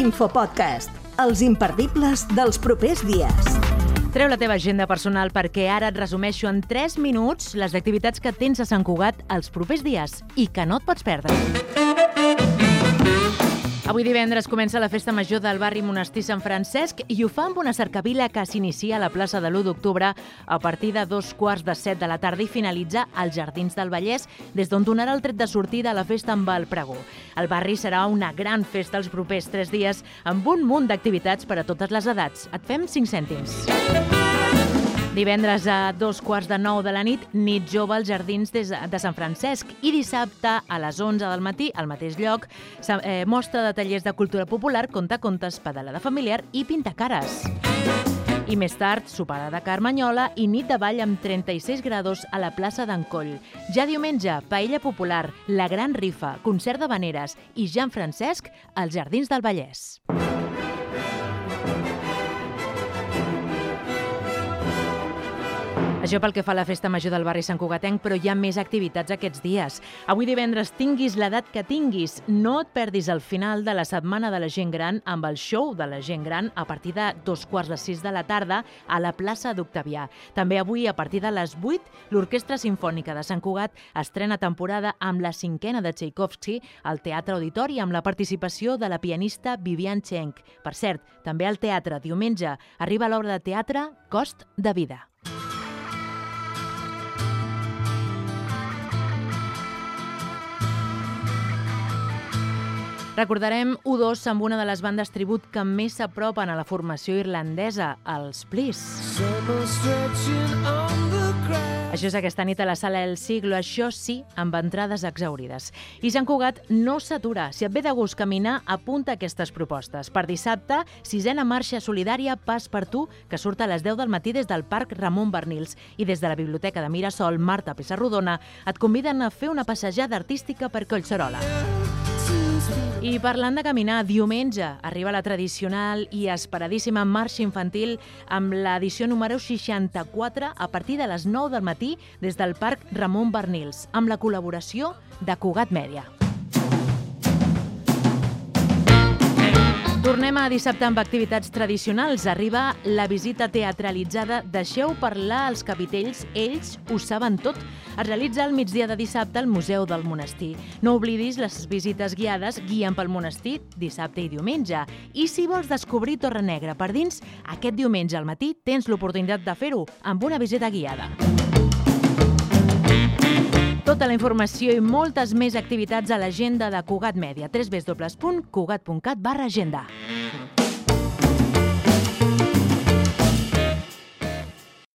Infopodcast, els imperdibles dels propers dies. Treu la teva agenda personal perquè ara et resumeixo en 3 minuts les activitats que tens a Sant Cugat els propers dies i que no et pots perdre. Avui divendres comença la festa major del barri Monestir Sant Francesc i ho fa amb una cercavila que s'inicia a la plaça de l'1 d'octubre a partir de dos quarts de set de la tarda i finalitza als Jardins del Vallès, des d'on donarà el tret de sortida a la festa amb el pregó. El barri serà una gran festa els propers tres dies amb un munt d'activitats per a totes les edats. Et fem 5 cèntims. Divendres a dos quarts de nou de la nit, nit jove als Jardins de Sant Francesc i dissabte a les 11 del matí, al mateix lloc, eh, mostra de tallers de cultura popular, contes, pedalada familiar i pintacares. I més tard, soparada carmanyola i nit de ball amb 36 grados a la plaça d'Encoll. Ja diumenge, paella popular, la gran rifa, concert de veneres i Jean Francesc als Jardins del Vallès. Això pel que fa a la festa major del barri Sant Cugatenc, però hi ha més activitats aquests dies. Avui divendres tinguis l'edat que tinguis, no et perdis el final de la Setmana de la Gent Gran amb el show de la gent gran a partir de dos quarts de sis de la tarda a la plaça d'Octavià. També avui, a partir de les 8, l'Orquestra Simfònica de Sant Cugat estrena temporada amb la cinquena de Tchaikovsky al Teatre Auditori amb la participació de la pianista Vivian Chenk. Per cert, també al teatre diumenge arriba l'obra de teatre Cost de vida. Recordarem U2 amb una de les bandes tribut que més s'apropen a la formació irlandesa, els Please. Això és aquesta nit a la sala El Siglo, això sí, amb entrades exaurides. I Sant Cugat no s'atura. Si et ve de gust caminar, apunta aquestes propostes. Per dissabte, sisena marxa solidària Pas per tu, que surt a les 10 del matí des del Parc Ramon Bernils. I des de la Biblioteca de Mirasol, Marta Pissarrodona, et conviden a fer una passejada artística per Collserola. I parlant de caminar, diumenge arriba la tradicional i esperadíssima marxa infantil amb l'edició número 64 a partir de les 9 del matí des del Parc Ramon Bernils, amb la col·laboració de Cugat Mèdia. Tornem a dissabte amb activitats tradicionals. Arriba la visita teatralitzada Deixeu parlar als capitells, ells ho saben tot. Es realitza el migdia de dissabte al Museu del Monestir. No oblidis les visites guiades Guien pel Monestir dissabte i diumenge. I si vols descobrir Torre Negra per dins, aquest diumenge al matí tens l'oportunitat de fer-ho amb una visita guiada. Tota la informació i moltes més activitats a l'agenda de Cugat Mèdia, www.cugat.cat barra agenda.